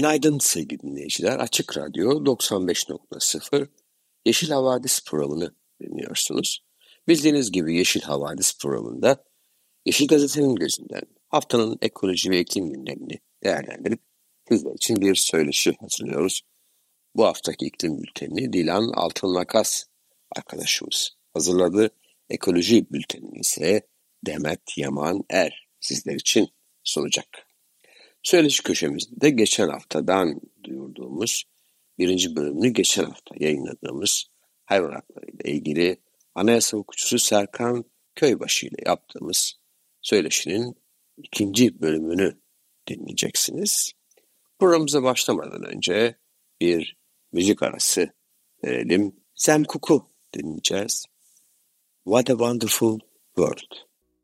Günaydın sevgili dinleyiciler. Açık Radyo 95.0 Yeşil Havadis programını dinliyorsunuz. Bildiğiniz gibi Yeşil Havadis programında Yeşil Gazete'nin gözünden haftanın ekoloji ve iklim gündemini değerlendirip sizler için bir söyleşi hazırlıyoruz. Bu haftaki iklim bültenini Dilan Altınlakas arkadaşımız hazırladı. Ekoloji bültenini ise Demet Yaman Er sizler için sunacak. Söyleşi köşemizde de geçen haftadan duyurduğumuz birinci bölümünü geçen hafta yayınladığımız hayvan hakları ile ilgili anayasa hukukçusu Serkan Köybaşı ile yaptığımız söyleşinin ikinci bölümünü dinleyeceksiniz. Programımıza başlamadan önce bir müzik arası verelim. Sam Cooke'u dinleyeceğiz. What a Wonderful World.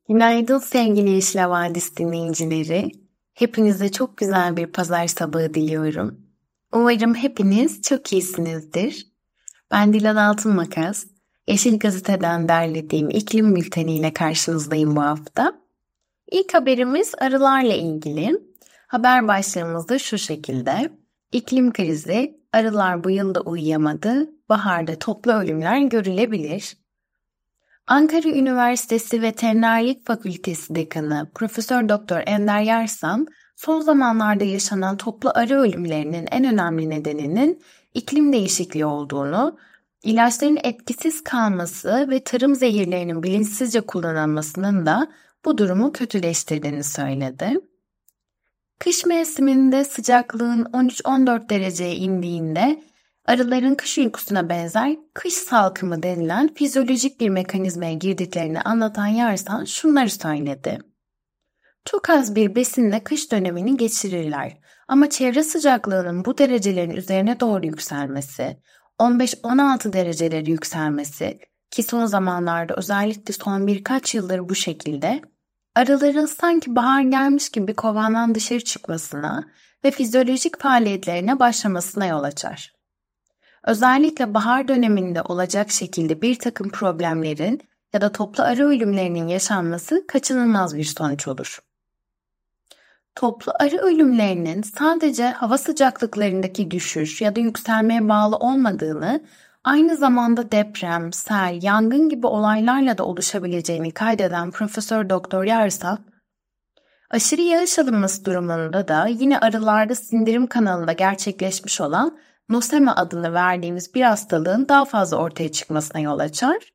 Günaydın sevgili Yeşil Havadis dinleyicileri. Hepinize çok güzel bir pazar sabahı diliyorum. Umarım hepiniz çok iyisinizdir. Ben Dilan Altınmakas. Yeşil Gazete'den derlediğim iklim bülteniyle karşınızdayım bu hafta. İlk haberimiz arılarla ilgili. Haber başlığımız da şu şekilde. İklim krizi, arılar bu yılda uyuyamadı, baharda toplu ölümler görülebilir. Ankara Üniversitesi Veterinerlik Fakültesi Dekanı Profesör Doktor Ender Yarsan, son zamanlarda yaşanan toplu arı ölümlerinin en önemli nedeninin iklim değişikliği olduğunu, ilaçların etkisiz kalması ve tarım zehirlerinin bilinçsizce kullanılmasının da bu durumu kötüleştirdiğini söyledi. Kış mevsiminde sıcaklığın 13-14 dereceye indiğinde arıların kış uykusuna benzer kış salkımı denilen fizyolojik bir mekanizmaya girdiklerini anlatan Yarsan şunları söyledi. Çok az bir besinle kış dönemini geçirirler ama çevre sıcaklığının bu derecelerin üzerine doğru yükselmesi, 15-16 dereceleri yükselmesi ki son zamanlarda özellikle son birkaç yıldır bu şekilde arıların sanki bahar gelmiş gibi kovandan dışarı çıkmasına ve fizyolojik faaliyetlerine başlamasına yol açar. Özellikle bahar döneminde olacak şekilde bir takım problemlerin ya da toplu arı ölümlerinin yaşanması kaçınılmaz bir sonuç olur. Toplu arı ölümlerinin sadece hava sıcaklıklarındaki düşüş ya da yükselmeye bağlı olmadığını, aynı zamanda deprem, sel, yangın gibi olaylarla da oluşabileceğini kaydeden Profesör Doktor Yarsa, aşırı yağış alınması durumunda da yine arılarda sindirim kanalında gerçekleşmiş olan nosema adını verdiğimiz bir hastalığın daha fazla ortaya çıkmasına yol açar.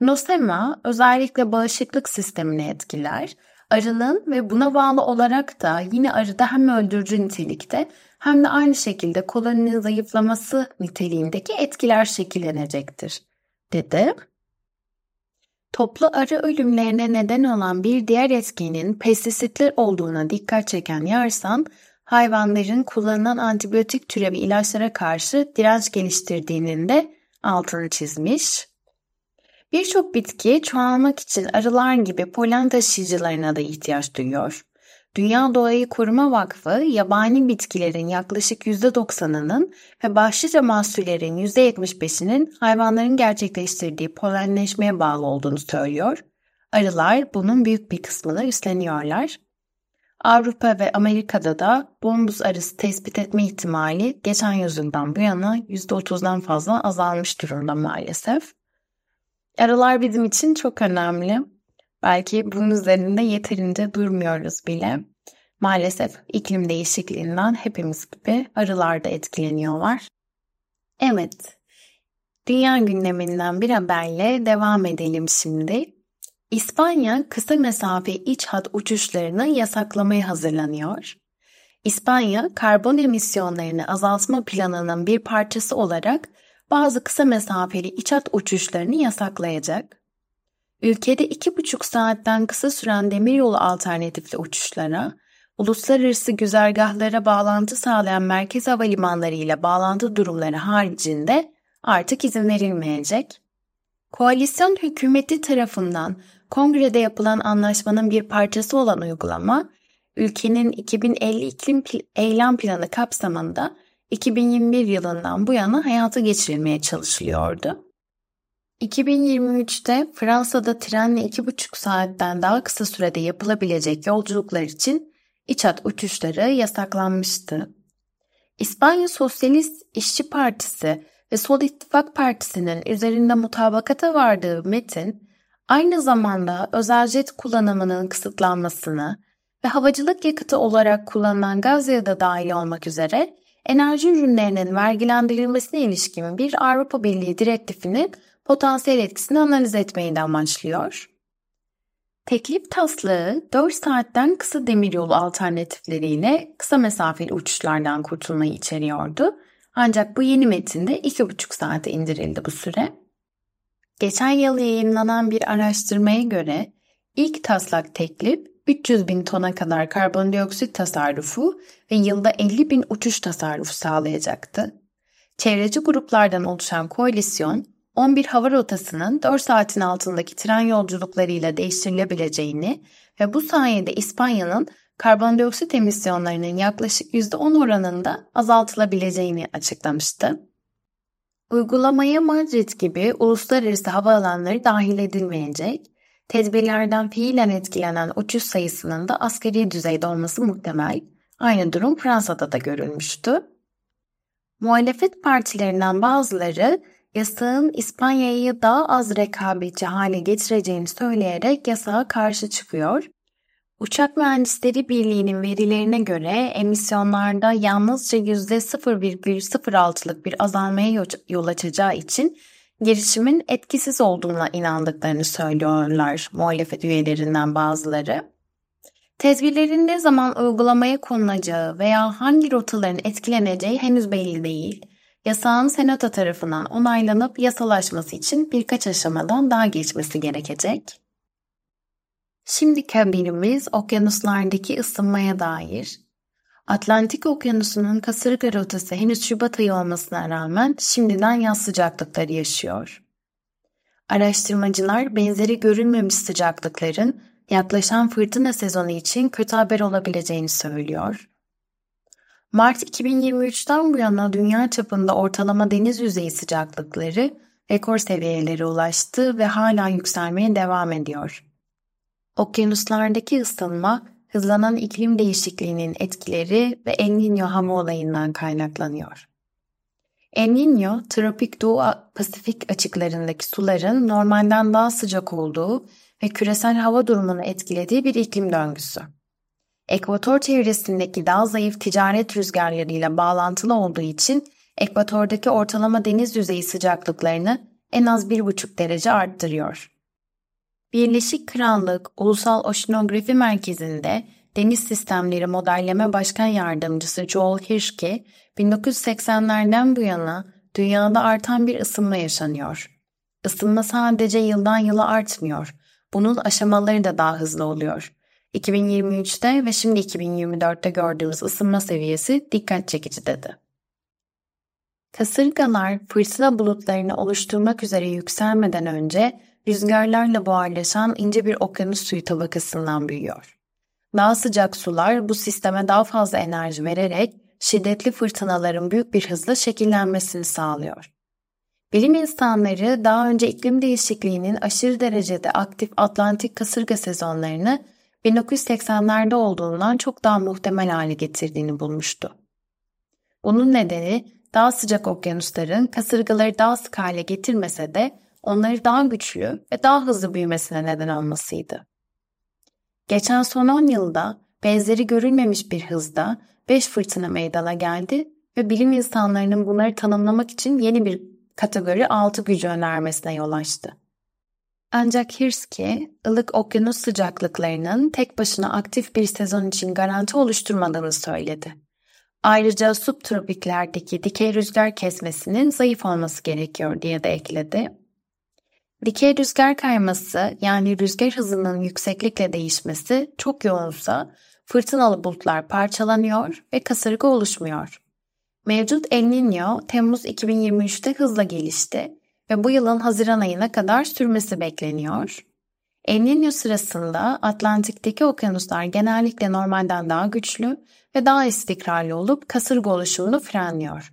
Nosema özellikle bağışıklık sistemini etkiler. Arının ve buna bağlı olarak da yine arıda hem öldürücü nitelikte hem de aynı şekilde koloninin zayıflaması niteliğindeki etkiler şekillenecektir, dedi. Toplu arı ölümlerine neden olan bir diğer etkenin pestisitler olduğuna dikkat çeken Yarsan, hayvanların kullanılan antibiyotik türevi ilaçlara karşı direnç geliştirdiğinin de altını çizmiş. Birçok bitki çoğalmak için arılar gibi polen taşıyıcılarına da ihtiyaç duyuyor. Dünya Doğayı Koruma Vakfı yabani bitkilerin yaklaşık %90'ının ve başlıca mahsullerin %75'inin hayvanların gerçekleştirdiği polenleşmeye bağlı olduğunu söylüyor. Arılar bunun büyük bir kısmını üstleniyorlar. Avrupa ve Amerika'da da bombuz arısı tespit etme ihtimali geçen yüzyıldan bu yana %30'dan fazla azalmış durumda maalesef. Arılar bizim için çok önemli. Belki bunun üzerinde yeterince durmuyoruz bile. Maalesef iklim değişikliğinden hepimiz gibi arılar da etkileniyorlar. Evet, dünya gündeminden bir haberle devam edelim şimdi. İspanya kısa mesafe iç hat uçuşlarını yasaklamaya hazırlanıyor. İspanya karbon emisyonlarını azaltma planının bir parçası olarak bazı kısa mesafeli iç hat uçuşlarını yasaklayacak. Ülkede iki buçuk saatten kısa süren demiryolu alternatifli uçuşlara, uluslararası güzergahlara bağlantı sağlayan merkez havalimanları ile bağlantı durumları haricinde artık izin verilmeyecek. Koalisyon hükümeti tarafından kongrede yapılan anlaşmanın bir parçası olan uygulama, ülkenin 2050 iklim eylem planı kapsamında 2021 yılından bu yana hayata geçirilmeye çalışılıyordu. 2023'te Fransa'da trenle 2,5 saatten daha kısa sürede yapılabilecek yolculuklar için iç hat uçuşları yasaklanmıştı. İspanya Sosyalist İşçi Partisi ve Sol İttifak Partisi'nin üzerinde mutabakata vardığı metin, aynı zamanda özel jet kullanımının kısıtlanmasını ve havacılık yakıtı olarak kullanılan gaz yağı da dahil olmak üzere enerji ürünlerinin vergilendirilmesine ilişkin bir Avrupa Birliği direktifinin potansiyel etkisini analiz etmeyi de amaçlıyor. Teklif taslağı 4 saatten kısa demiryolu alternatifleriyle kısa mesafeli uçuşlardan kurtulmayı içeriyordu. Ancak bu yeni metinde 2,5 saate indirildi bu süre. Geçen yıl yayınlanan bir araştırmaya göre ilk taslak teklif 300 bin tona kadar karbondioksit tasarrufu ve yılda 50 bin uçuş tasarrufu sağlayacaktı. Çevreci gruplardan oluşan koalisyon 11 hava rotasının 4 saatin altındaki tren yolculuklarıyla değiştirilebileceğini ve bu sayede İspanya'nın karbondioksit emisyonlarının yaklaşık %10 oranında azaltılabileceğini açıklamıştı. Uygulamaya Madrid gibi uluslararası havaalanları dahil edilmeyecek, tedbirlerden fiilen etkilenen uçuş sayısının da askeri düzeyde olması muhtemel. Aynı durum Fransa'da da görülmüştü. Muhalefet partilerinden bazıları yasağın İspanya'yı daha az rekabetçi hale getireceğini söyleyerek yasağa karşı çıkıyor. Uçak Mühendisleri Birliği'nin verilerine göre emisyonlarda yalnızca %0,06'lık bir azalmaya yol açacağı için girişimin etkisiz olduğuna inandıklarını söylüyorlar muhalefet üyelerinden bazıları. Tedbirlerin ne zaman uygulamaya konulacağı veya hangi rotaların etkileneceği henüz belli değil yasağın Senato tarafından onaylanıp yasalaşması için birkaç aşamadan daha geçmesi gerekecek. Şimdi haberimiz okyanuslardaki ısınmaya dair. Atlantik Okyanusu'nun kasırga rotası henüz Şubat ayı olmasına rağmen şimdiden yaz sıcaklıkları yaşıyor. Araştırmacılar benzeri görülmemiş sıcaklıkların yaklaşan fırtına sezonu için kötü haber olabileceğini söylüyor. Mart 2023'ten bu yana dünya çapında ortalama deniz yüzeyi sıcaklıkları rekor seviyelere ulaştı ve hala yükselmeye devam ediyor. Okyanuslardaki ısınma hızlanan iklim değişikliğinin etkileri ve El Niño hava olayından kaynaklanıyor. El Niño, tropik Doğu Pasifik açıklarındaki suların normalden daha sıcak olduğu ve küresel hava durumunu etkilediği bir iklim döngüsü. Ekvator çevresindeki daha zayıf ticaret rüzgarlarıyla bağlantılı olduğu için ekvatordaki ortalama deniz yüzeyi sıcaklıklarını en az 1,5 derece arttırıyor. Birleşik Krallık Ulusal Oşinografi Merkezi'nde Deniz Sistemleri Modelleme Başkan Yardımcısı Joel Hirschke, 1980'lerden bu yana dünyada artan bir ısınma yaşanıyor. Isınma sadece yıldan yıla artmıyor. Bunun aşamaları da daha hızlı oluyor. 2023'te ve şimdi 2024'te gördüğümüz ısınma seviyesi dikkat çekici dedi. Kasırgalar fırtına bulutlarını oluşturmak üzere yükselmeden önce rüzgarlarla buharlaşan ince bir okyanus suyu tabakasından büyüyor. Daha sıcak sular bu sisteme daha fazla enerji vererek şiddetli fırtınaların büyük bir hızla şekillenmesini sağlıyor. Bilim insanları daha önce iklim değişikliğinin aşırı derecede aktif Atlantik kasırga sezonlarını 1980'lerde olduğundan çok daha muhtemel hale getirdiğini bulmuştu. Bunun nedeni daha sıcak okyanusların kasırgaları daha sık hale getirmese de onları daha güçlü ve daha hızlı büyümesine neden olmasıydı. Geçen son 10 yılda benzeri görülmemiş bir hızda 5 fırtına meydana geldi ve bilim insanlarının bunları tanımlamak için yeni bir kategori 6 gücü önermesine yol açtı. Ancak Hirsky, ılık okyanus sıcaklıklarının tek başına aktif bir sezon için garanti oluşturmadığını söyledi. Ayrıca subtropiklerdeki dikey rüzgar kesmesinin zayıf olması gerekiyor diye de ekledi. Dikey rüzgar kayması yani rüzgar hızının yükseklikle değişmesi çok yoğunsa fırtınalı bulutlar parçalanıyor ve kasırga oluşmuyor. Mevcut El Niño Temmuz 2023'te hızla gelişti ve bu yılın Haziran ayına kadar sürmesi bekleniyor. El Niño sırasında Atlantik'teki okyanuslar genellikle normalden daha güçlü ve daha istikrarlı olup kasırga oluşumunu frenliyor.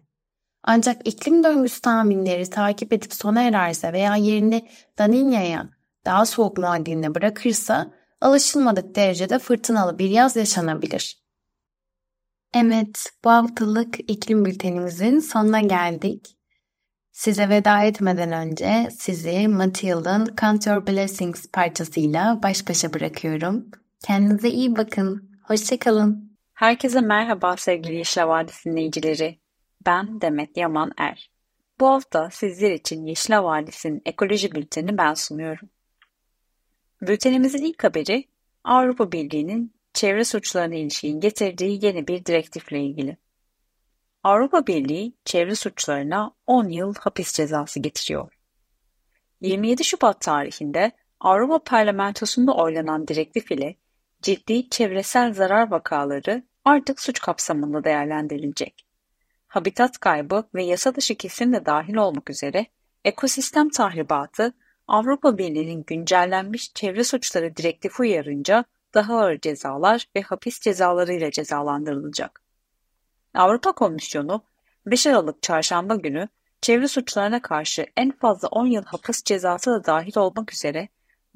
Ancak iklim döngüsü tahminleri takip edip sona ererse veya yerini La daha soğuk muaddiline bırakırsa alışılmadık derecede fırtınalı bir yaz yaşanabilir. Evet, bu haftalık iklim bültenimizin sonuna geldik. Size veda etmeden önce sizi Mathild'ın Count Your Blessings parçasıyla baş başa bırakıyorum. Kendinize iyi bakın. Hoşçakalın. Herkese merhaba sevgili Yeşil Havadis dinleyicileri. Ben Demet Yaman Er. Bu hafta sizler için Yeşil Havadis'in ekoloji bülteni ben sunuyorum. Bültenimizin ilk haberi Avrupa Birliği'nin çevre suçlarına ilişkin getirdiği yeni bir direktifle ilgili. Avrupa Birliği çevre suçlarına 10 yıl hapis cezası getiriyor. 27 Şubat tarihinde Avrupa Parlamentosu'nda oylanan direktif ile ciddi çevresel zarar vakaları artık suç kapsamında değerlendirilecek. Habitat kaybı ve yasa dışı kesim de dahil olmak üzere ekosistem tahribatı Avrupa Birliği'nin güncellenmiş çevre suçları direktifi uyarınca daha ağır cezalar ve hapis cezalarıyla cezalandırılacak. Avrupa Komisyonu 5 Aralık Çarşamba günü çevre suçlarına karşı en fazla 10 yıl hapis cezası da dahil olmak üzere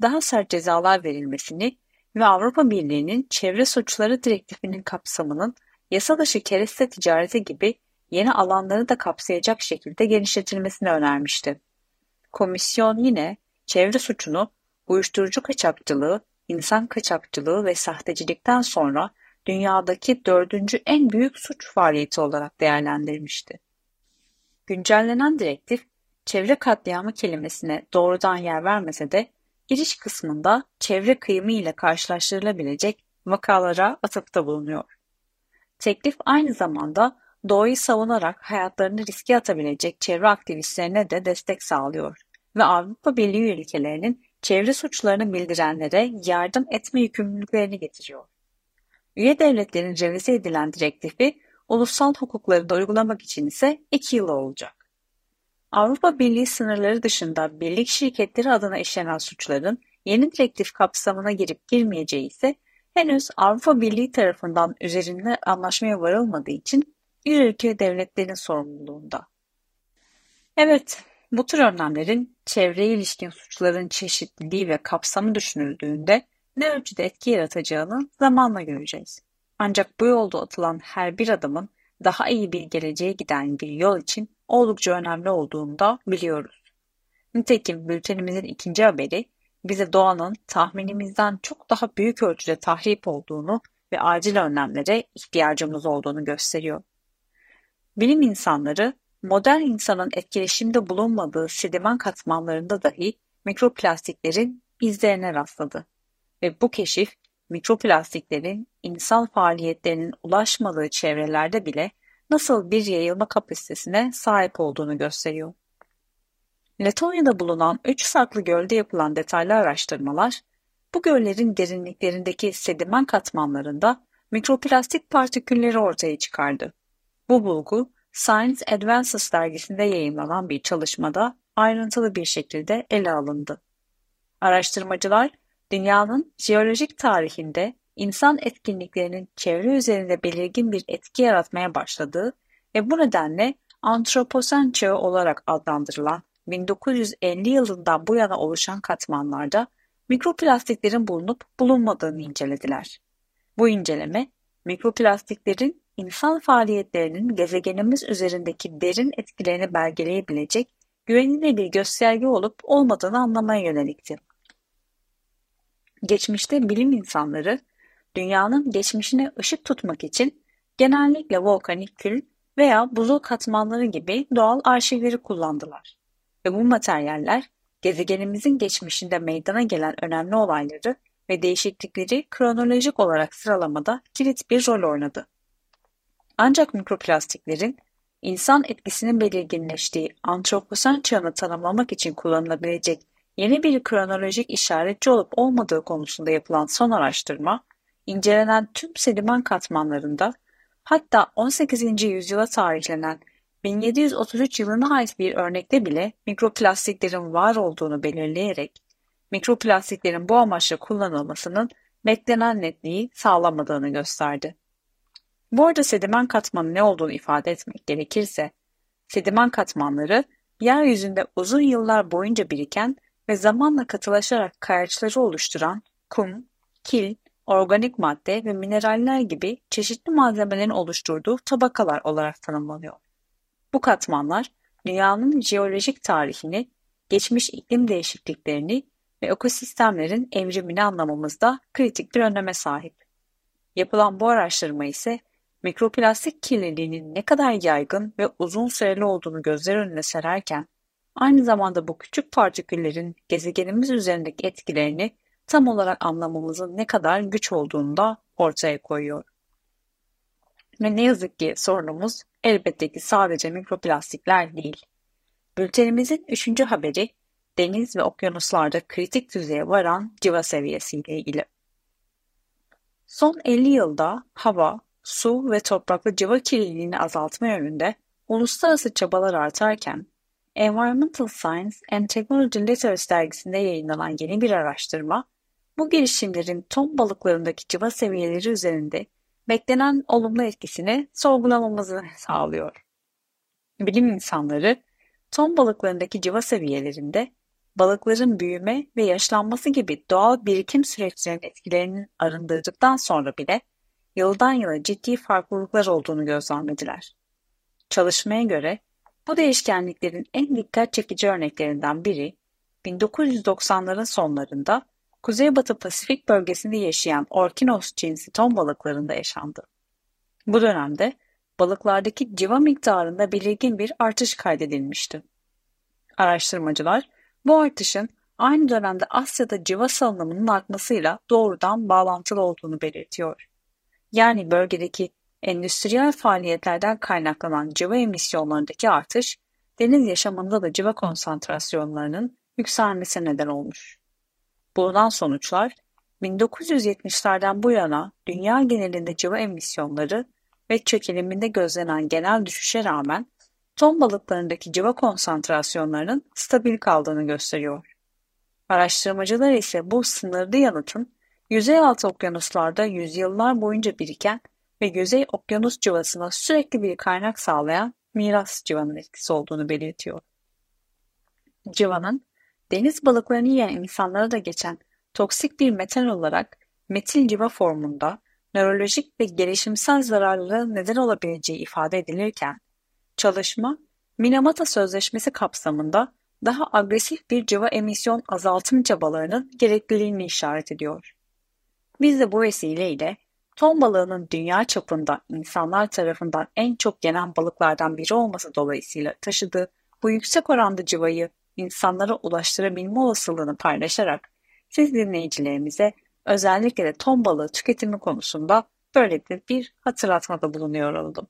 daha sert cezalar verilmesini ve Avrupa Birliği'nin çevre suçları direktifinin kapsamının yasa dışı kereste ticareti gibi yeni alanları da kapsayacak şekilde genişletilmesini önermişti. Komisyon yine çevre suçunu uyuşturucu kaçakçılığı, insan kaçakçılığı ve sahtecilikten sonra dünyadaki dördüncü en büyük suç faaliyeti olarak değerlendirmişti. Güncellenen direktif, çevre katliamı kelimesine doğrudan yer vermese de giriş kısmında çevre kıyımı ile karşılaştırılabilecek vakalara atıfta bulunuyor. Teklif aynı zamanda doğayı savunarak hayatlarını riske atabilecek çevre aktivistlerine de destek sağlıyor ve Avrupa Birliği ülkelerinin çevre suçlarını bildirenlere yardım etme yükümlülüklerini getiriyor. Üye devletlerin revize edilen direktifi ulusal hukukları da uygulamak için ise 2 yıl olacak. Avrupa Birliği sınırları dışında birlik şirketleri adına işlenen suçların yeni direktif kapsamına girip girmeyeceği ise henüz Avrupa Birliği tarafından üzerinde anlaşmaya varılmadığı için bir ülke devletlerin sorumluluğunda. Evet, bu tür önlemlerin çevreye ilişkin suçların çeşitliliği ve kapsamı düşünüldüğünde ne ölçüde etki yaratacağını zamanla göreceğiz. Ancak bu yolda atılan her bir adımın daha iyi bir geleceğe giden bir yol için oldukça önemli olduğunu da biliyoruz. Nitekim bültenimizin ikinci haberi bize doğanın tahminimizden çok daha büyük ölçüde tahrip olduğunu ve acil önlemlere ihtiyacımız olduğunu gösteriyor. Bilim insanları modern insanın etkileşimde bulunmadığı sedimen katmanlarında dahi mikroplastiklerin izlerine rastladı. Ve bu keşif mikroplastiklerin insan faaliyetlerinin ulaşmadığı çevrelerde bile nasıl bir yayılma kapasitesine sahip olduğunu gösteriyor. Letonya'da bulunan 3 farklı gölde yapılan detaylı araştırmalar, bu göllerin derinliklerindeki sedimen katmanlarında mikroplastik partikülleri ortaya çıkardı. Bu bulgu, Science Advances dergisinde yayınlanan bir çalışmada ayrıntılı bir şekilde ele alındı. Araştırmacılar, dünyanın jeolojik tarihinde insan etkinliklerinin çevre üzerinde belirgin bir etki yaratmaya başladığı ve bu nedenle antroposen çağı olarak adlandırılan 1950 yılından bu yana oluşan katmanlarda mikroplastiklerin bulunup bulunmadığını incelediler. Bu inceleme mikroplastiklerin insan faaliyetlerinin gezegenimiz üzerindeki derin etkilerini belgeleyebilecek güvenilir bir gösterge olup olmadığını anlamaya yönelikti. Geçmişte bilim insanları dünyanın geçmişine ışık tutmak için genellikle volkanik kül veya buzul katmanları gibi doğal arşivleri kullandılar. Ve bu materyaller gezegenimizin geçmişinde meydana gelen önemli olayları ve değişiklikleri kronolojik olarak sıralamada kilit bir rol oynadı. Ancak mikroplastiklerin insan etkisinin belirginleştiği antroposen çağını tanımlamak için kullanılabilecek yeni bir kronolojik işaretçi olup olmadığı konusunda yapılan son araştırma, incelenen tüm sedimen katmanlarında hatta 18. yüzyıla tarihlenen 1733 yılına ait bir örnekte bile mikroplastiklerin var olduğunu belirleyerek mikroplastiklerin bu amaçla kullanılmasının beklenen netliği sağlamadığını gösterdi. Bu arada sedimen katmanı ne olduğunu ifade etmek gerekirse, sedimen katmanları yeryüzünde uzun yıllar boyunca biriken ve zamanla katılaşarak kayaçları oluşturan kum, kil, organik madde ve mineraller gibi çeşitli malzemelerin oluşturduğu tabakalar olarak tanımlanıyor. Bu katmanlar dünyanın jeolojik tarihini, geçmiş iklim değişikliklerini ve ekosistemlerin evrimini anlamamızda kritik bir öneme sahip. Yapılan bu araştırma ise mikroplastik kirliliğinin ne kadar yaygın ve uzun süreli olduğunu gözler önüne sererken, aynı zamanda bu küçük partiküllerin gezegenimiz üzerindeki etkilerini tam olarak anlamamızın ne kadar güç olduğunu da ortaya koyuyor. Ve ne yazık ki sorunumuz elbette ki sadece mikroplastikler değil. Bültenimizin üçüncü haberi deniz ve okyanuslarda kritik düzeye varan civa seviyesiyle ilgili. Son 50 yılda hava, su ve topraklı civa kirliliğini azaltma yönünde uluslararası çabalar artarken, Environmental Science and Technology Letters dergisinde yayınlanan yeni bir araştırma, bu girişimlerin ton balıklarındaki civa seviyeleri üzerinde beklenen olumlu etkisini sorgulamamızı sağlıyor. Bilim insanları, ton balıklarındaki civa seviyelerinde balıkların büyüme ve yaşlanması gibi doğal birikim süreçlerinin etkilerinin arındırdıktan sonra bile yıldan yıla ciddi farklılıklar olduğunu gözlemlediler. Çalışmaya göre bu değişkenliklerin en dikkat çekici örneklerinden biri 1990'ların sonlarında Kuzeybatı Pasifik bölgesinde yaşayan Orkinos cinsi ton balıklarında yaşandı. Bu dönemde balıklardaki civa miktarında belirgin bir artış kaydedilmişti. Araştırmacılar bu artışın aynı dönemde Asya'da civa salınımının artmasıyla doğrudan bağlantılı olduğunu belirtiyor. Yani bölgedeki endüstriyel faaliyetlerden kaynaklanan civa emisyonlarındaki artış, deniz yaşamında da civa konsantrasyonlarının yükselmesine neden olmuş. Bulunan sonuçlar, 1970'lerden bu yana dünya genelinde civa emisyonları ve çekiliminde gözlenen genel düşüşe rağmen ton balıklarındaki civa konsantrasyonlarının stabil kaldığını gösteriyor. Araştırmacılar ise bu sınırlı yanıtın yüzeyaltı okyanuslarda yüzyıllar boyunca biriken ve yüzey okyanus civasına sürekli bir kaynak sağlayan miras civanın etkisi olduğunu belirtiyor. Civanın deniz balıklarını yiyen insanlara da geçen toksik bir metal olarak metil civa formunda nörolojik ve gelişimsel zararlara neden olabileceği ifade edilirken, çalışma Minamata Sözleşmesi kapsamında daha agresif bir civa emisyon azaltım çabalarının gerekliliğini işaret ediyor. Biz de bu vesileyle ton balığının dünya çapında insanlar tarafından en çok yenen balıklardan biri olması dolayısıyla taşıdığı bu yüksek oranda civayı insanlara ulaştırabilme olasılığını paylaşarak siz dinleyicilerimize özellikle de ton balığı tüketimi konusunda böyle bir hatırlatmada bulunuyor oldum.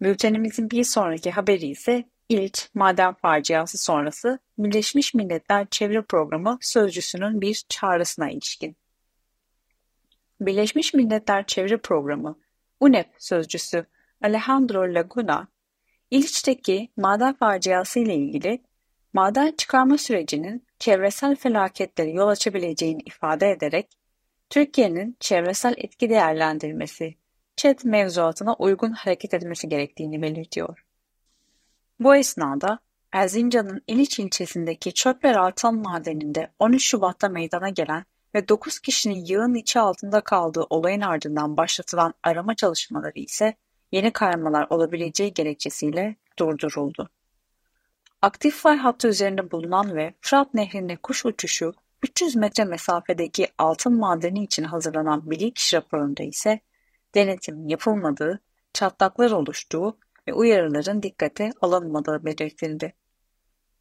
Bültenimizin bir sonraki haberi ise İliç maden faciası sonrası Birleşmiş Milletler Çevre Programı sözcüsünün bir çağrısına ilişkin. Birleşmiş Milletler Çevre Programı UNEP sözcüsü Alejandro Laguna, İliç'teki maden faciası ile ilgili maden çıkarma sürecinin çevresel felaketlere yol açabileceğini ifade ederek, Türkiye'nin çevresel etki değerlendirmesi, ÇED mevzuatına uygun hareket etmesi gerektiğini belirtiyor. Bu esnada Erzincan'ın İliç ilçesindeki Çöpler Altan Madeni'nde 13 Şubat'ta meydana gelen ve 9 kişinin yığın içi altında kaldığı olayın ardından başlatılan arama çalışmaları ise yeni kaymalar olabileceği gerekçesiyle durduruldu. Aktif fay hattı üzerinde bulunan ve Fırat Nehri'nde kuş uçuşu 300 metre mesafedeki altın madeni için hazırlanan bilirkişi raporunda ise denetim yapılmadığı, çatlaklar oluştuğu ve uyarıların dikkate alınmadığı belirtildi.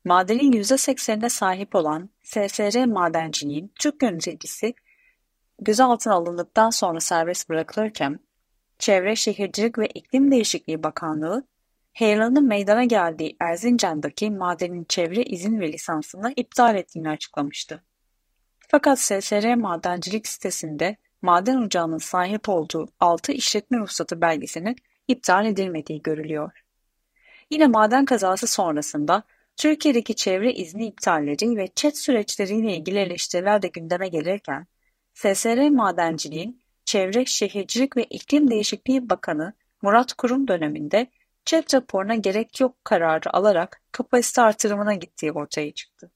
Madenin %80'ine sahip olan SSR Madenciliğin Türk yöneticisi gözaltına alındıktan sonra serbest bırakılırken Çevre Şehircilik ve İklim Değişikliği Bakanlığı heyelanın meydana geldiği Erzincan'daki madenin çevre izin ve lisansını iptal ettiğini açıklamıştı. Fakat SSR Madencilik sitesinde maden ocağının sahip olduğu 6 işletme ruhsatı belgesinin iptal edilmediği görülüyor. Yine maden kazası sonrasında Türkiye'deki çevre izni iptalleri ve çet süreçleriyle ilgili eleştiriler de gündeme gelirken, SSR Madenciliğin Çevre, Şehircilik ve İklim Değişikliği Bakanı Murat Kurum döneminde ÇED raporuna gerek yok kararı alarak kapasite artırımına gittiği ortaya çıktı.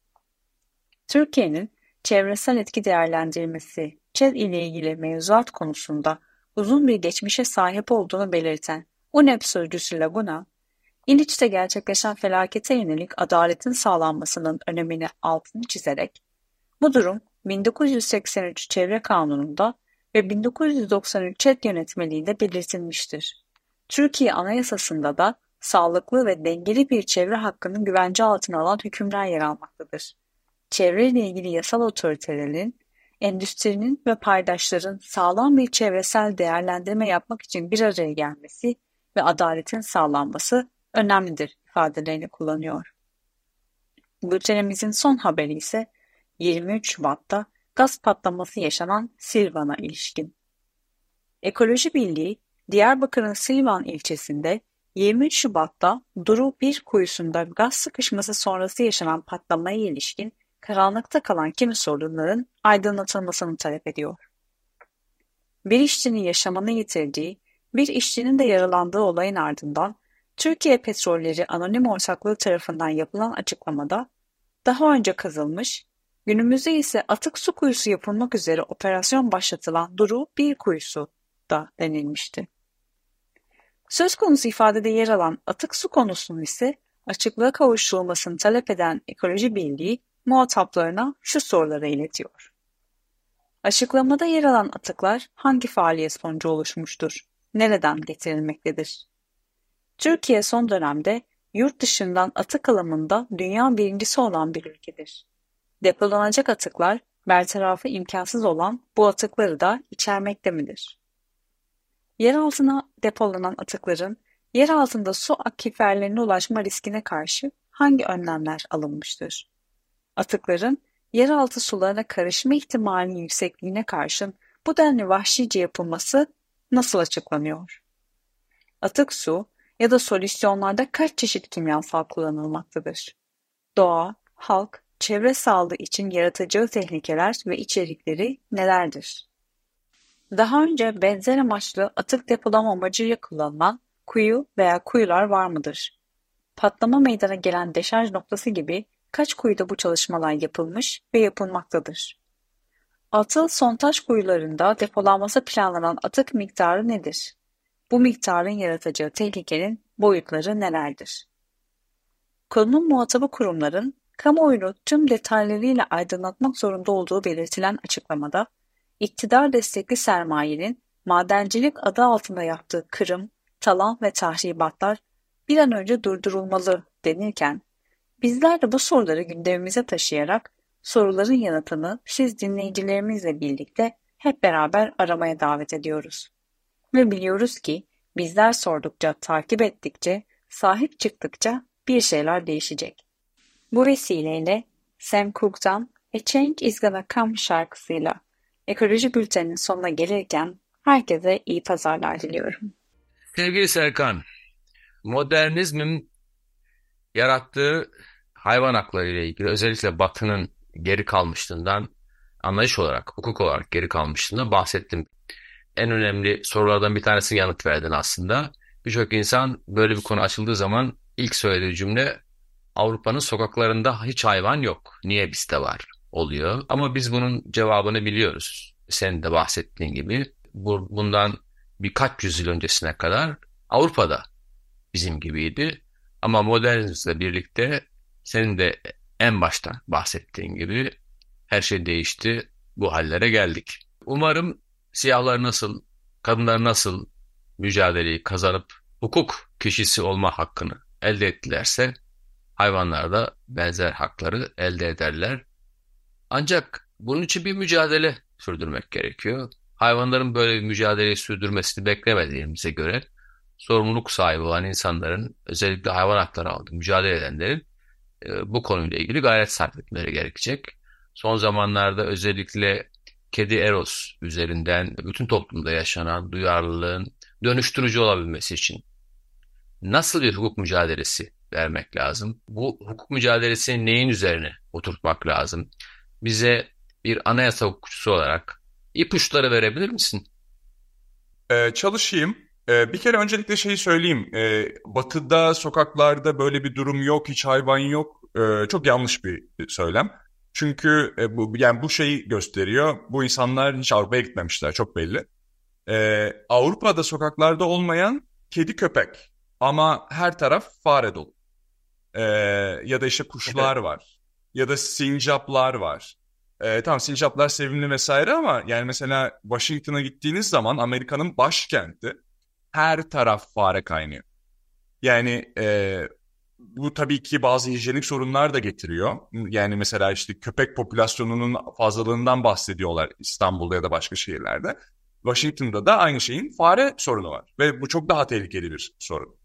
Türkiye'nin çevresel etki değerlendirmesi ÇED ile ilgili mevzuat konusunda uzun bir geçmişe sahip olduğunu belirten UNEP sözcüsü Laguna, İliç'te gerçekleşen felakete yönelik adaletin sağlanmasının önemini altını çizerek, bu durum 1983 Çevre Kanunu'nda ve 1993 ÇED yönetmeliğinde belirtilmiştir. Türkiye Anayasası'nda da sağlıklı ve dengeli bir çevre hakkının güvence altına alan hükümler yer almaktadır. Çevreyle ilgili yasal otoritelerin, endüstrinin ve paydaşların sağlam bir çevresel değerlendirme yapmak için bir araya gelmesi ve adaletin sağlanması önemlidir ifadelerini kullanıyor. Bültenimizin son haberi ise 23 Şubat'ta gaz patlaması yaşanan Silvan'a ilişkin. Ekoloji Birliği Diyarbakır'ın Silvan ilçesinde 23 Şubat'ta Duru bir kuyusunda gaz sıkışması sonrası yaşanan patlamaya ilişkin karanlıkta kalan kimi sorunların aydınlatılmasını talep ediyor. Bir işçinin yaşamını yitirdiği, bir işçinin de yaralandığı olayın ardından Türkiye Petrolleri Anonim Ortaklığı tarafından yapılan açıklamada daha önce kazılmış, günümüzde ise atık su kuyusu yapılmak üzere operasyon başlatılan Duru bir kuyusu da denilmişti. Söz konusu ifadede yer alan atık su konusunun ise açıklığa kavuşturulmasını talep eden Ekoloji Birliği muhataplarına şu soruları iletiyor. Açıklamada yer alan atıklar hangi faaliyet sonucu oluşmuştur? Nereden getirilmektedir? Türkiye son dönemde yurt dışından atık alımında dünya birincisi olan bir ülkedir. Depolanacak atıklar bertarafı imkansız olan bu atıkları da içermekte midir? Yer altına depolanan atıkların yer altında su akiferlerine ulaşma riskine karşı hangi önlemler alınmıştır? Atıkların yeraltı sularına karışma ihtimalinin yüksekliğine karşın bu denli vahşice yapılması nasıl açıklanıyor? Atık su ya da solüsyonlarda kaç çeşit kimyasal kullanılmaktadır? Doğa, halk, çevre sağlığı için yaratacağı tehlikeler ve içerikleri nelerdir? Daha önce benzer amaçlı atık depolama amacıyla kullanılan kuyu veya kuyular var mıdır? Patlama meydana gelen deşarj noktası gibi kaç kuyuda bu çalışmalar yapılmış ve yapılmaktadır? Atıl sontaj kuyularında depolanması planlanan atık miktarı nedir? Bu miktarın yaratacağı tehlikenin boyutları nelerdir? Konunun muhatabı kurumların kamuoyunu tüm detaylarıyla aydınlatmak zorunda olduğu belirtilen açıklamada, iktidar destekli sermayenin madencilik adı altında yaptığı kırım, talan ve tahribatlar bir an önce durdurulmalı denirken, bizler de bu soruları gündemimize taşıyarak soruların yanıtını siz dinleyicilerimizle birlikte hep beraber aramaya davet ediyoruz. Ve biliyoruz ki bizler sordukça, takip ettikçe, sahip çıktıkça bir şeyler değişecek. Bu vesileyle Sam Cooke'dan A Change is Gonna Come şarkısıyla Ekoloji Bülteni'nin sonuna gelirken herkese iyi pazarlar diliyorum. Sevgili Serkan, modernizmin yarattığı hayvan hakları ile ilgili özellikle Batı'nın geri kalmışlığından anlayış olarak, hukuk olarak geri kalmışlığından bahsettim. En önemli sorulardan bir tanesini yanıt verdin aslında. Birçok insan böyle bir konu açıldığı zaman ilk söylediği cümle Avrupa'nın sokaklarında hiç hayvan yok. Niye bizde var? oluyor. Ama biz bunun cevabını biliyoruz. Senin de bahsettiğin gibi. Bu, bundan birkaç yüzyıl öncesine kadar Avrupa'da bizim gibiydi. Ama modernizmle birlikte senin de en baştan bahsettiğin gibi her şey değişti. Bu hallere geldik. Umarım siyahlar nasıl, kadınlar nasıl mücadeleyi kazanıp hukuk kişisi olma hakkını elde ettilerse hayvanlar da benzer hakları elde ederler. Ancak bunun için bir mücadele sürdürmek gerekiyor. Hayvanların böyle bir mücadeleyi sürdürmesini beklemediğimize göre sorumluluk sahibi olan insanların özellikle hayvan hakları aldığı mücadele edenlerin e, bu konuyla ilgili gayret sarf etmeleri gerekecek. Son zamanlarda özellikle Kedi Eros üzerinden bütün toplumda yaşanan duyarlılığın dönüştürücü olabilmesi için nasıl bir hukuk mücadelesi vermek lazım? Bu hukuk mücadelesini neyin üzerine oturtmak lazım? Bize bir anayasa hukukçusu olarak ipuçları verebilir misin? Ee, çalışayım. Ee, bir kere öncelikle şeyi söyleyeyim. Ee, batı'da, sokaklarda böyle bir durum yok, hiç hayvan yok. Ee, çok yanlış bir söylem. Çünkü e, bu yani bu şeyi gösteriyor. Bu insanlar hiç Avrupa'ya gitmemişler, çok belli. Ee, Avrupa'da sokaklarda olmayan kedi köpek ama her taraf fare dolu. Ee, ya da işte kuşlar var. Ya da sincaplar var. Ee, tamam sincaplar sevimli vesaire ama yani mesela Washington'a gittiğiniz zaman Amerika'nın başkenti her taraf fare kaynıyor. Yani e, bu tabii ki bazı hijyenik sorunlar da getiriyor. Yani mesela işte köpek popülasyonunun fazlalığından bahsediyorlar İstanbul'da ya da başka şehirlerde. Washington'da da aynı şeyin fare sorunu var. Ve bu çok daha tehlikeli bir sorun.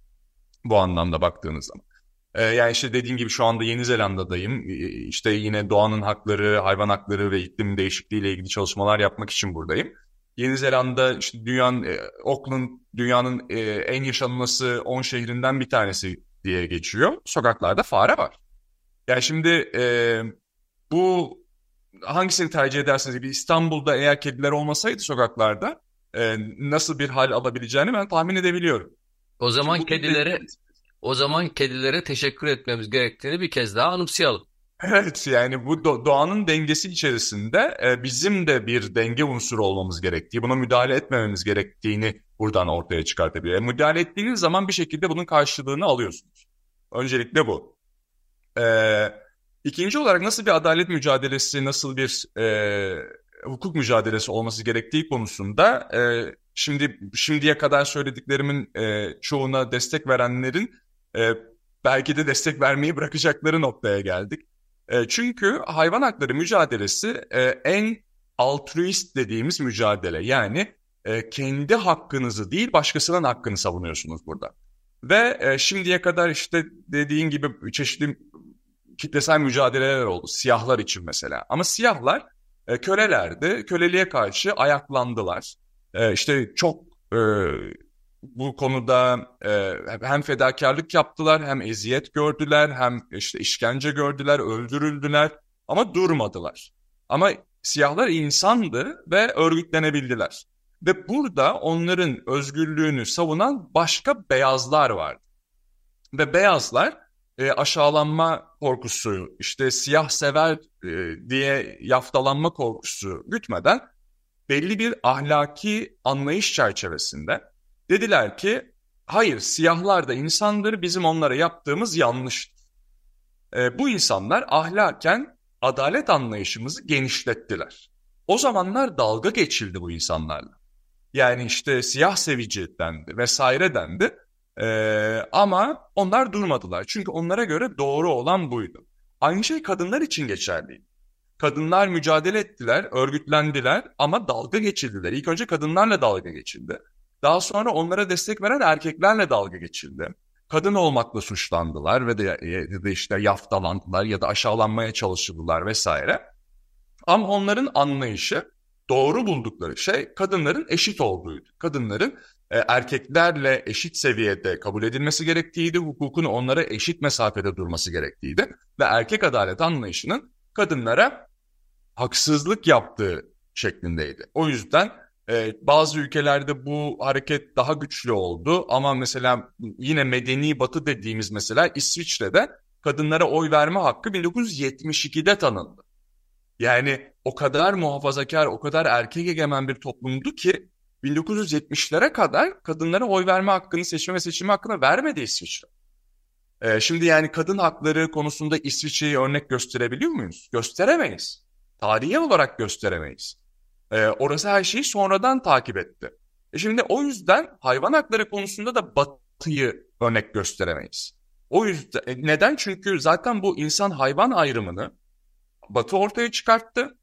Bu anlamda baktığınız zaman. Ee, yani işte dediğim gibi şu anda Yeni Zelanda'dayım. Ee, işte yine doğanın hakları, hayvan hakları ve iklim değişikliği ile ilgili çalışmalar yapmak için buradayım. Yeni Zelanda işte dünyanın, e, Auckland dünyanın e, en yaşanması 10 şehrinden bir tanesi diye geçiyor. Sokaklarda fare var. Yani şimdi e, bu hangisini tercih ederseniz bir İstanbul'da eğer kediler olmasaydı sokaklarda e, nasıl bir hal alabileceğini ben tahmin edebiliyorum. O zaman kedilere o zaman kedilere teşekkür etmemiz gerektiğini bir kez daha anımsayalım. Evet yani bu doğanın dengesi içerisinde e, bizim de bir denge unsuru olmamız gerektiği, buna müdahale etmememiz gerektiğini buradan ortaya çıkartabiliyor. E, müdahale ettiğiniz zaman bir şekilde bunun karşılığını alıyorsunuz. Öncelikle bu. E, ikinci olarak nasıl bir adalet mücadelesi, nasıl bir e, hukuk mücadelesi olması gerektiği konusunda e, şimdi şimdiye kadar söylediklerimin e, çoğuna destek verenlerin e, belki de destek vermeyi bırakacakları noktaya geldik. E, çünkü hayvan hakları mücadelesi e, en altruist dediğimiz mücadele. Yani e, kendi hakkınızı değil başkasının hakkını savunuyorsunuz burada. Ve e, şimdiye kadar işte dediğin gibi çeşitli kitlesel mücadeleler oldu. Siyahlar için mesela. Ama siyahlar e, kölelerdi. Köleliğe karşı ayaklandılar. E, işte çok e, bu konuda e, hem fedakarlık yaptılar, hem eziyet gördüler, hem işte işkence gördüler, öldürüldüler ama durmadılar. Ama siyahlar insandı ve örgütlenebildiler. Ve burada onların özgürlüğünü savunan başka beyazlar vardı. Ve beyazlar e, aşağılanma korkusu, işte siyah sever e, diye yaftalanma korkusu gütmeden belli bir ahlaki anlayış çerçevesinde Dediler ki hayır siyahlar da insandır bizim onlara yaptığımız yanlıştır. E, bu insanlar ahlaken adalet anlayışımızı genişlettiler. O zamanlar dalga geçildi bu insanlarla. Yani işte siyah sevici dendi vesaire dendi. Ee, ama onlar durmadılar. Çünkü onlara göre doğru olan buydu. Aynı şey kadınlar için geçerliydi. Kadınlar mücadele ettiler, örgütlendiler ama dalga geçildiler. İlk önce kadınlarla dalga geçildi. Daha sonra onlara destek veren erkeklerle dalga geçildi. Kadın olmakla suçlandılar ve de, ya da işte yaftalandılar ya da aşağılanmaya çalışıldılar vesaire. Ama onların anlayışı doğru buldukları şey kadınların eşit olduğuydu. Kadınların e, erkeklerle eşit seviyede kabul edilmesi gerektiğiydi. Hukukun onlara eşit mesafede durması gerektiğiydi. Ve erkek adalet anlayışının kadınlara haksızlık yaptığı şeklindeydi. O yüzden ee, bazı ülkelerde bu hareket daha güçlü oldu ama mesela yine medeni batı dediğimiz mesela İsviçre'de kadınlara oy verme hakkı 1972'de tanındı. Yani o kadar muhafazakar, o kadar erkek egemen bir toplumdu ki 1970'lere kadar kadınlara oy verme hakkını, seçme ve seçilme hakkını vermedi İsviçre. Ee, şimdi yani kadın hakları konusunda İsviçre'yi örnek gösterebiliyor muyuz? Gösteremeyiz. Tarihi olarak gösteremeyiz. E, orası her şeyi sonradan takip etti. E şimdi o yüzden hayvan hakları konusunda da Batı'yı örnek gösteremeyiz. O yüzden e, neden? Çünkü zaten bu insan hayvan ayrımını Batı ortaya çıkarttı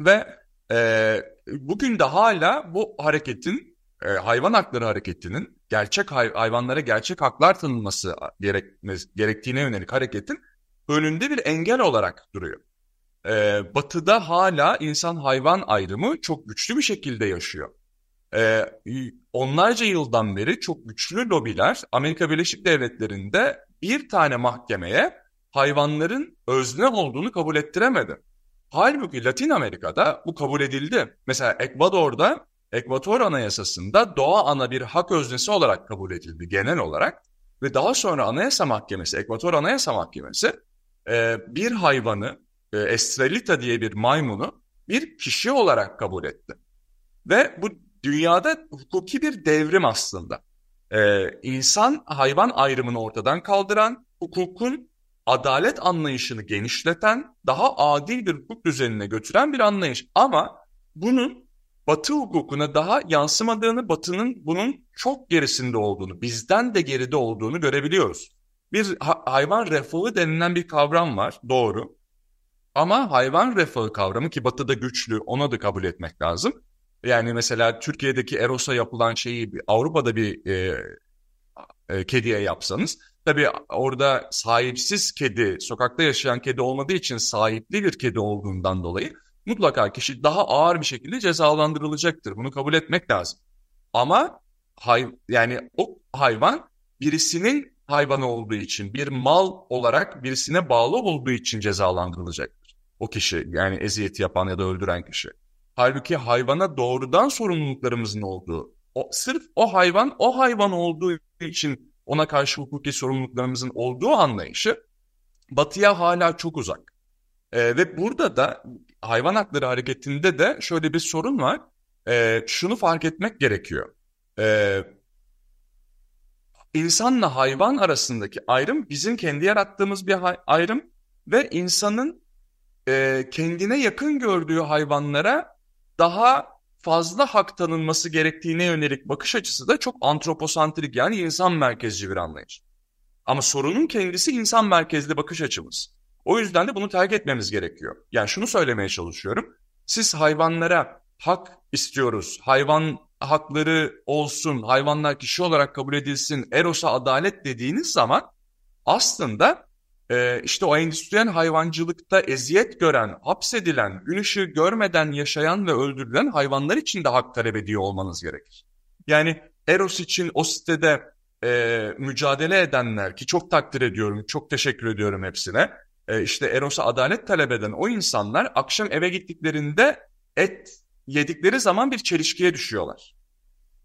ve e, bugün de hala bu hareketin e, hayvan hakları hareketinin gerçek hay- hayvanlara gerçek haklar tanınması gerektiğine yönelik hareketin önünde bir engel olarak duruyor. Ee, batı'da hala insan hayvan ayrımı çok güçlü bir şekilde yaşıyor. Ee, onlarca yıldan beri çok güçlü lobiler Amerika Birleşik Devletleri'nde bir tane mahkemeye hayvanların özne olduğunu kabul ettiremedi. Halbuki Latin Amerika'da bu kabul edildi. Mesela Ekvador'da Ekvator Anayasası'nda doğa ana bir hak öznesi olarak kabul edildi genel olarak. Ve daha sonra Anayasa Mahkemesi, Ekvator Anayasa Mahkemesi e, bir hayvanı, e, Estrelita diye bir maymunu bir kişi olarak kabul etti. Ve bu dünyada hukuki bir devrim aslında. E, insan hayvan ayrımını ortadan kaldıran, hukukun adalet anlayışını genişleten, daha adil bir hukuk düzenine götüren bir anlayış. Ama bunun Batı hukukuna daha yansımadığını, Batı'nın bunun çok gerisinde olduğunu, bizden de geride olduğunu görebiliyoruz. Bir ha- hayvan refahı denilen bir kavram var, doğru. Ama hayvan refahı kavramı ki Batı'da güçlü, ona da kabul etmek lazım. Yani mesela Türkiye'deki Eros'a yapılan şeyi Avrupa'da bir e, e, kediye yapsanız Tabii orada sahipsiz kedi, sokakta yaşayan kedi olmadığı için sahipli bir kedi olduğundan dolayı mutlaka kişi daha ağır bir şekilde cezalandırılacaktır. Bunu kabul etmek lazım. Ama hay, yani o hayvan birisinin hayvanı olduğu için, bir mal olarak birisine bağlı olduğu için cezalandırılacaktır. O kişi yani eziyeti yapan ya da öldüren kişi. Halbuki hayvana doğrudan sorumluluklarımızın olduğu, o, sırf o hayvan o hayvan olduğu için ona karşı hukuki sorumluluklarımızın olduğu anlayışı batıya hala çok uzak. E, ve burada da hayvan hakları hareketinde de şöyle bir sorun var. E, şunu fark etmek gerekiyor. E, insanla hayvan arasındaki ayrım bizim kendi yarattığımız bir ayrım ve insanın e, kendine yakın gördüğü hayvanlara daha fazla hak tanınması gerektiğine yönelik bakış açısı da çok antroposantrik yani insan merkezci bir anlayış. Ama sorunun kendisi insan merkezli bakış açımız. O yüzden de bunu terk etmemiz gerekiyor. Yani şunu söylemeye çalışıyorum. Siz hayvanlara hak istiyoruz, hayvan hakları olsun, hayvanlar kişi olarak kabul edilsin, Eros'a adalet dediğiniz zaman aslında e, işte o endüstriyel hayvancılıkta eziyet gören, hapsedilen, gün ışığı görmeden yaşayan ve öldürülen hayvanlar için de hak talep ediyor olmanız gerekir. Yani Eros için o sitede e, mücadele edenler ki çok takdir ediyorum, çok teşekkür ediyorum hepsine. E, işte Eros'a adalet talep eden o insanlar akşam eve gittiklerinde et yedikleri zaman bir çelişkiye düşüyorlar.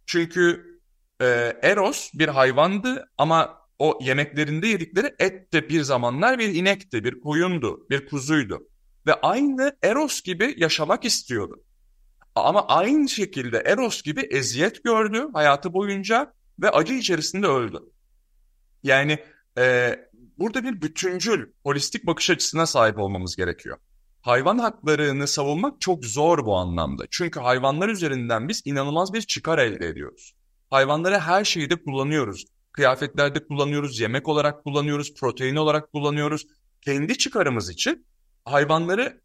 Çünkü e, Eros bir hayvandı ama o yemeklerinde yedikleri et de bir zamanlar bir inekti, bir koyundu, bir kuzuydu. Ve aynı Eros gibi yaşamak istiyordu. Ama aynı şekilde Eros gibi eziyet gördü hayatı boyunca ve acı içerisinde öldü. Yani e, burada bir bütüncül, holistik bakış açısına sahip olmamız gerekiyor. Hayvan haklarını savunmak çok zor bu anlamda. Çünkü hayvanlar üzerinden biz inanılmaz bir çıkar elde ediyoruz. Hayvanları her şeyde kullanıyoruz kıyafetlerde kullanıyoruz, yemek olarak kullanıyoruz, protein olarak kullanıyoruz. Kendi çıkarımız için hayvanları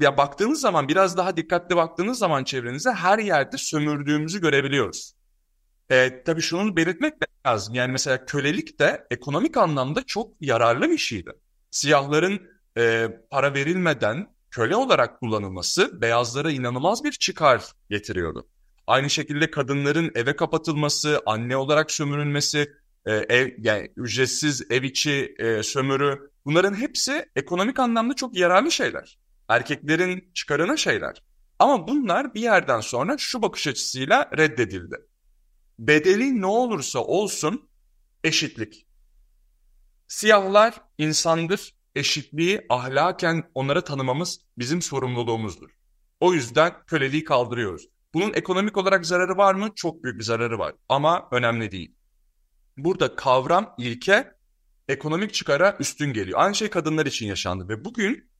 ya baktığınız zaman biraz daha dikkatli baktığınız zaman çevrenize her yerde sömürdüğümüzü görebiliyoruz. E, tabii şunu belirtmek lazım. Yani mesela kölelik de ekonomik anlamda çok yararlı bir şeydi. Siyahların e, para verilmeden köle olarak kullanılması beyazlara inanılmaz bir çıkar getiriyordu. Aynı şekilde kadınların eve kapatılması, anne olarak sömürülmesi, e, ev yani ücretsiz ev içi e, sömürü bunların hepsi ekonomik anlamda çok yararlı şeyler. Erkeklerin çıkarına şeyler. Ama bunlar bir yerden sonra şu bakış açısıyla reddedildi. Bedeli ne olursa olsun eşitlik. Siyahlar insandır, eşitliği ahlaken onlara tanımamız bizim sorumluluğumuzdur. O yüzden köleliği kaldırıyoruz. Bunun ekonomik olarak zararı var mı? Çok büyük bir zararı var ama önemli değil. Burada kavram, ilke ekonomik çıkara üstün geliyor. Aynı şey kadınlar için yaşandı ve bugün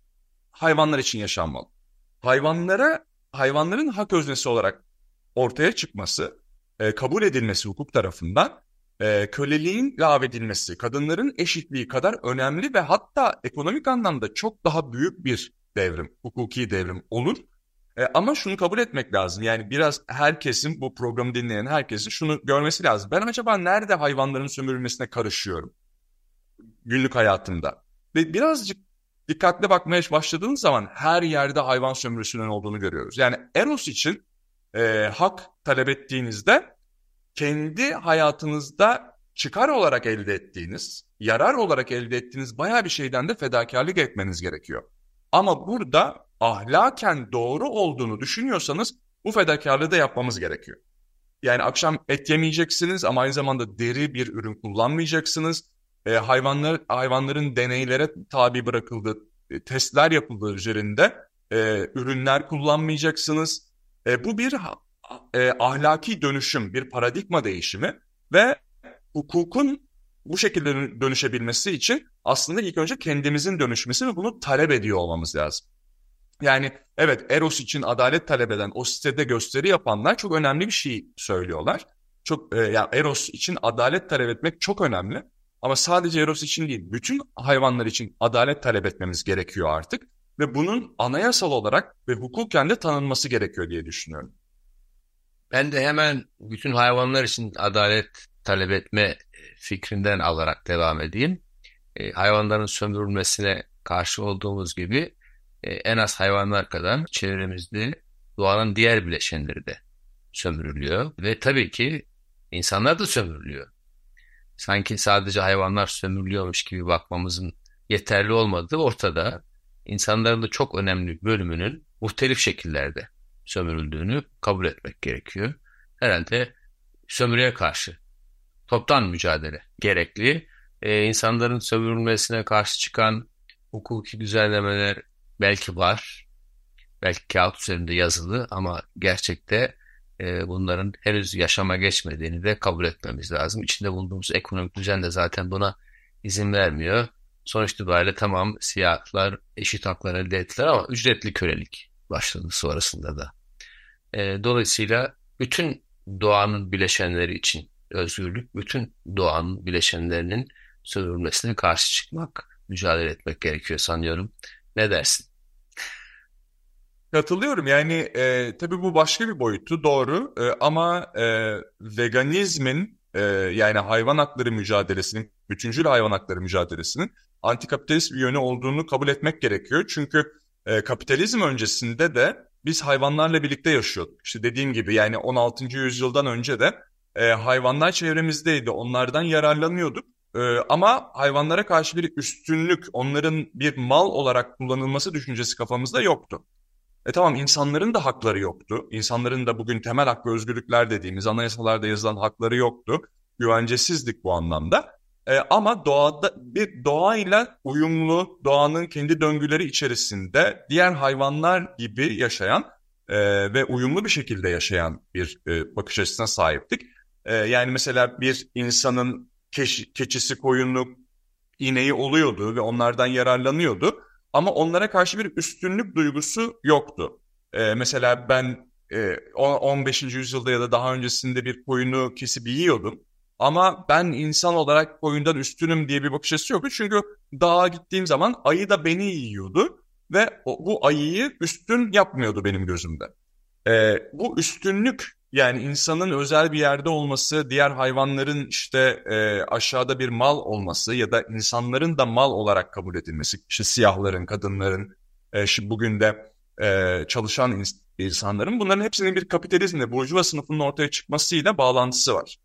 hayvanlar için yaşanmalı. Hayvanlara, hayvanların hak öznesi olarak ortaya çıkması, e, kabul edilmesi hukuk tarafından e, köleliğin lağvedilmesi, kadınların eşitliği kadar önemli ve hatta ekonomik anlamda çok daha büyük bir devrim, hukuki devrim olur. E, ama şunu kabul etmek lazım. Yani biraz herkesin bu programı dinleyen herkesin şunu görmesi lazım. Ben acaba nerede hayvanların sömürülmesine karışıyorum? Günlük hayatımda. Ve birazcık dikkatli bakmaya başladığınız zaman her yerde hayvan sömürüsünün olduğunu görüyoruz. Yani Eros için e, hak talep ettiğinizde kendi hayatınızda çıkar olarak elde ettiğiniz, yarar olarak elde ettiğiniz bayağı bir şeyden de fedakarlık etmeniz gerekiyor. Ama burada ahlaken doğru olduğunu düşünüyorsanız bu fedakarlığı da yapmamız gerekiyor. Yani akşam et yemeyeceksiniz ama aynı zamanda deri bir ürün kullanmayacaksınız. E, hayvanlar hayvanların deneylere tabi bırakıldığı, e, testler yapıldığı üzerinde e, ürünler kullanmayacaksınız. E, bu bir e, ahlaki dönüşüm, bir paradigma değişimi ve hukukun bu şekilde dönüşebilmesi için aslında ilk önce kendimizin dönüşmesi ve bunu talep ediyor olmamız lazım. Yani evet Eros için adalet talep eden o sitede gösteri yapanlar çok önemli bir şey söylüyorlar. Çok e, yani Eros için adalet talep etmek çok önemli. Ama sadece Eros için değil, bütün hayvanlar için adalet talep etmemiz gerekiyor artık. Ve bunun anayasal olarak ve hukuken de tanınması gerekiyor diye düşünüyorum. Ben de hemen bütün hayvanlar için adalet talep etme fikrinden alarak devam edeyim. E, hayvanların sömürülmesine karşı olduğumuz gibi e, en az hayvanlar kadar çevremizde doğanın diğer bileşenleri de sömürülüyor. Ve tabii ki insanlar da sömürülüyor. Sanki sadece hayvanlar sömürülüyormuş gibi bakmamızın yeterli olmadığı ortada. İnsanların da çok önemli bölümünün muhtelif şekillerde sömürüldüğünü kabul etmek gerekiyor. Herhalde sömürüye karşı toptan mücadele gerekli. Ee, insanların sömürülmesine karşı çıkan hukuki düzenlemeler belki var. Belki kağıt üzerinde yazılı ama gerçekte e, bunların henüz yaşama geçmediğini de kabul etmemiz lazım. İçinde bulunduğumuz ekonomik düzen de zaten buna izin vermiyor. Sonuç itibariyle tamam siyahlar eşit haklar elde ettiler ama ücretli kölelik başladı sonrasında da. E, dolayısıyla bütün doğanın bileşenleri için özgürlük, bütün doğanın bileşenlerinin sömürülmesine karşı çıkmak, mücadele etmek gerekiyor sanıyorum. Ne dersin? Katılıyorum yani e, tabii bu başka bir boyutu doğru e, ama e, veganizmin e, yani hayvan hakları mücadelesinin, bütüncül hayvan hakları mücadelesinin antikapitalist bir yönü olduğunu kabul etmek gerekiyor. Çünkü e, kapitalizm öncesinde de biz hayvanlarla birlikte yaşıyorduk. İşte dediğim gibi yani 16. yüzyıldan önce de e, hayvanlar çevremizdeydi. Onlardan yararlanıyorduk. E, ama hayvanlara karşı bir üstünlük, onların bir mal olarak kullanılması düşüncesi kafamızda yoktu. E tamam insanların da hakları yoktu. İnsanların da bugün temel hak ve özgürlükler dediğimiz anayasalarda yazılan hakları yoktu. Güvencesizdik bu anlamda. E, ama doğada bir doğayla uyumlu, doğanın kendi döngüleri içerisinde diğer hayvanlar gibi yaşayan e, ve uyumlu bir şekilde yaşayan bir e, bakış açısına sahiptik. E, yani mesela bir insanın keş, keçisi, koyunu, ineği oluyordu ve onlardan yararlanıyordu. Ama onlara karşı bir üstünlük duygusu yoktu. E, mesela ben e, 15. yüzyılda ya da daha öncesinde bir koyunu kesip yiyordum. Ama ben insan olarak koyundan üstünüm diye bir bakış açısı yoktu. Çünkü dağa gittiğim zaman ayı da beni yiyordu. Ve bu ayıyı üstün yapmıyordu benim gözümde. Ee, bu üstünlük yani insanın özel bir yerde olması, diğer hayvanların işte e, aşağıda bir mal olması ya da insanların da mal olarak kabul edilmesi. İşte siyahların, kadınların, e, şimdi bugün de e, çalışan ins insanların bunların hepsinin bir kapitalizmle, burjuva sınıfının ortaya çıkmasıyla bağlantısı var.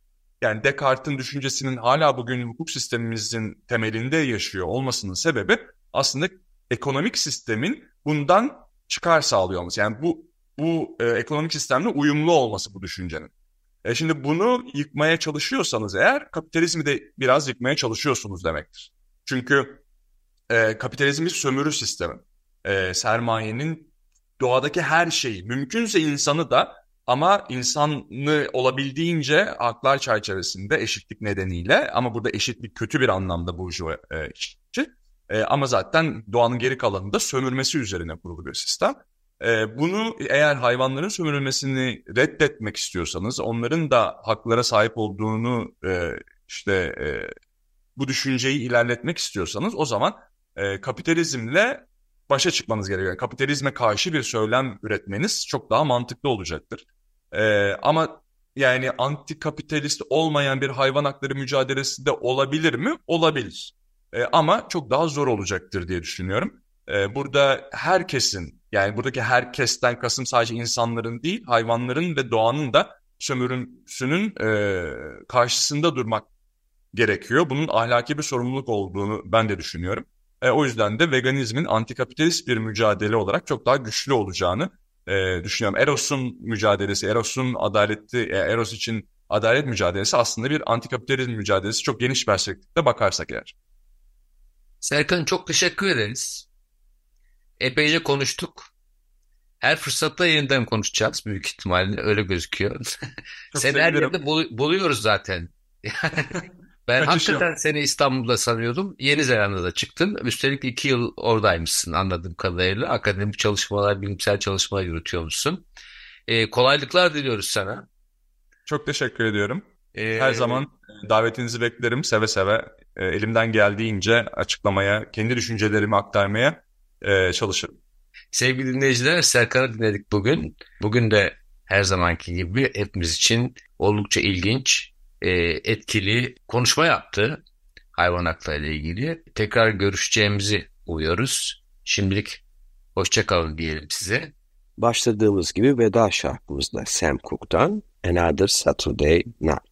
Yani Descartes'in düşüncesinin hala bugün hukuk sistemimizin temelinde yaşıyor olmasının sebebi aslında ekonomik sistemin bundan çıkar sağlıyor olması. Yani bu bu e, ekonomik sistemle uyumlu olması bu düşüncenin. E şimdi bunu yıkmaya çalışıyorsanız eğer kapitalizmi de biraz yıkmaya çalışıyorsunuz demektir. Çünkü e, kapitalizm bir sömürü sistemi. E, sermayenin doğadaki her şeyi, mümkünse insanı da ama insanlı olabildiğince haklar çerçevesinde eşitlik nedeniyle ama burada eşitlik kötü bir anlamda burjuva e, için. E, ama zaten doğanın geri kalanında sömürmesi üzerine kurulu bir sistem. E, bunu eğer hayvanların sömürülmesini reddetmek istiyorsanız, onların da haklara sahip olduğunu e, işte e, bu düşünceyi ilerletmek istiyorsanız o zaman e, kapitalizmle başa çıkmanız gerekiyor. Kapitalizme karşı bir söylem üretmeniz çok daha mantıklı olacaktır. Ee, ama yani antikapitalist olmayan bir hayvan hakları mücadelesi de olabilir mi? Olabilir. Ee, ama çok daha zor olacaktır diye düşünüyorum. Burada herkesin yani buradaki herkesten kasım sadece insanların değil hayvanların ve doğanın da sömürüsünün karşısında durmak gerekiyor. Bunun ahlaki bir sorumluluk olduğunu ben de düşünüyorum. E, o yüzden de veganizmin antikapitalist bir mücadele olarak çok daha güçlü olacağını düşünüyorum. Eros'un mücadelesi, Eros'un adaleti, e, Eros için adalet mücadelesi aslında bir antikapitalizm mücadelesi. Çok geniş perspektifte bakarsak eğer. Serkan çok teşekkür ederiz. Epeyce konuştuk. Her fırsatta yeniden konuşacağız büyük ihtimalle öyle gözüküyor. Seni her yerde bul buluyoruz zaten. ben hakikaten seni İstanbul'da sanıyordum. Yeni Zelanda'da çıktın. Üstelik iki yıl oradaymışsın anladığım kadarıyla. Akademik çalışmalar, bilimsel çalışmalar yürütüyormuşsun. Ee, kolaylıklar diliyoruz sana. Çok teşekkür ediyorum. Ee, Her zaman davetinizi beklerim seve seve. E, elimden geldiğince açıklamaya, kendi düşüncelerimi aktarmaya e, çalışırım. Sevgili dinleyiciler Serkan'ı dinledik bugün. Bugün de her zamanki gibi hepimiz için oldukça ilginç, e, etkili konuşma yaptı hayvan hakları ile ilgili. Tekrar görüşeceğimizi umuyoruz. Şimdilik hoşçakalın diyelim size. Başladığımız gibi veda şarkımızla Sam Cooke'dan Another Saturday Night.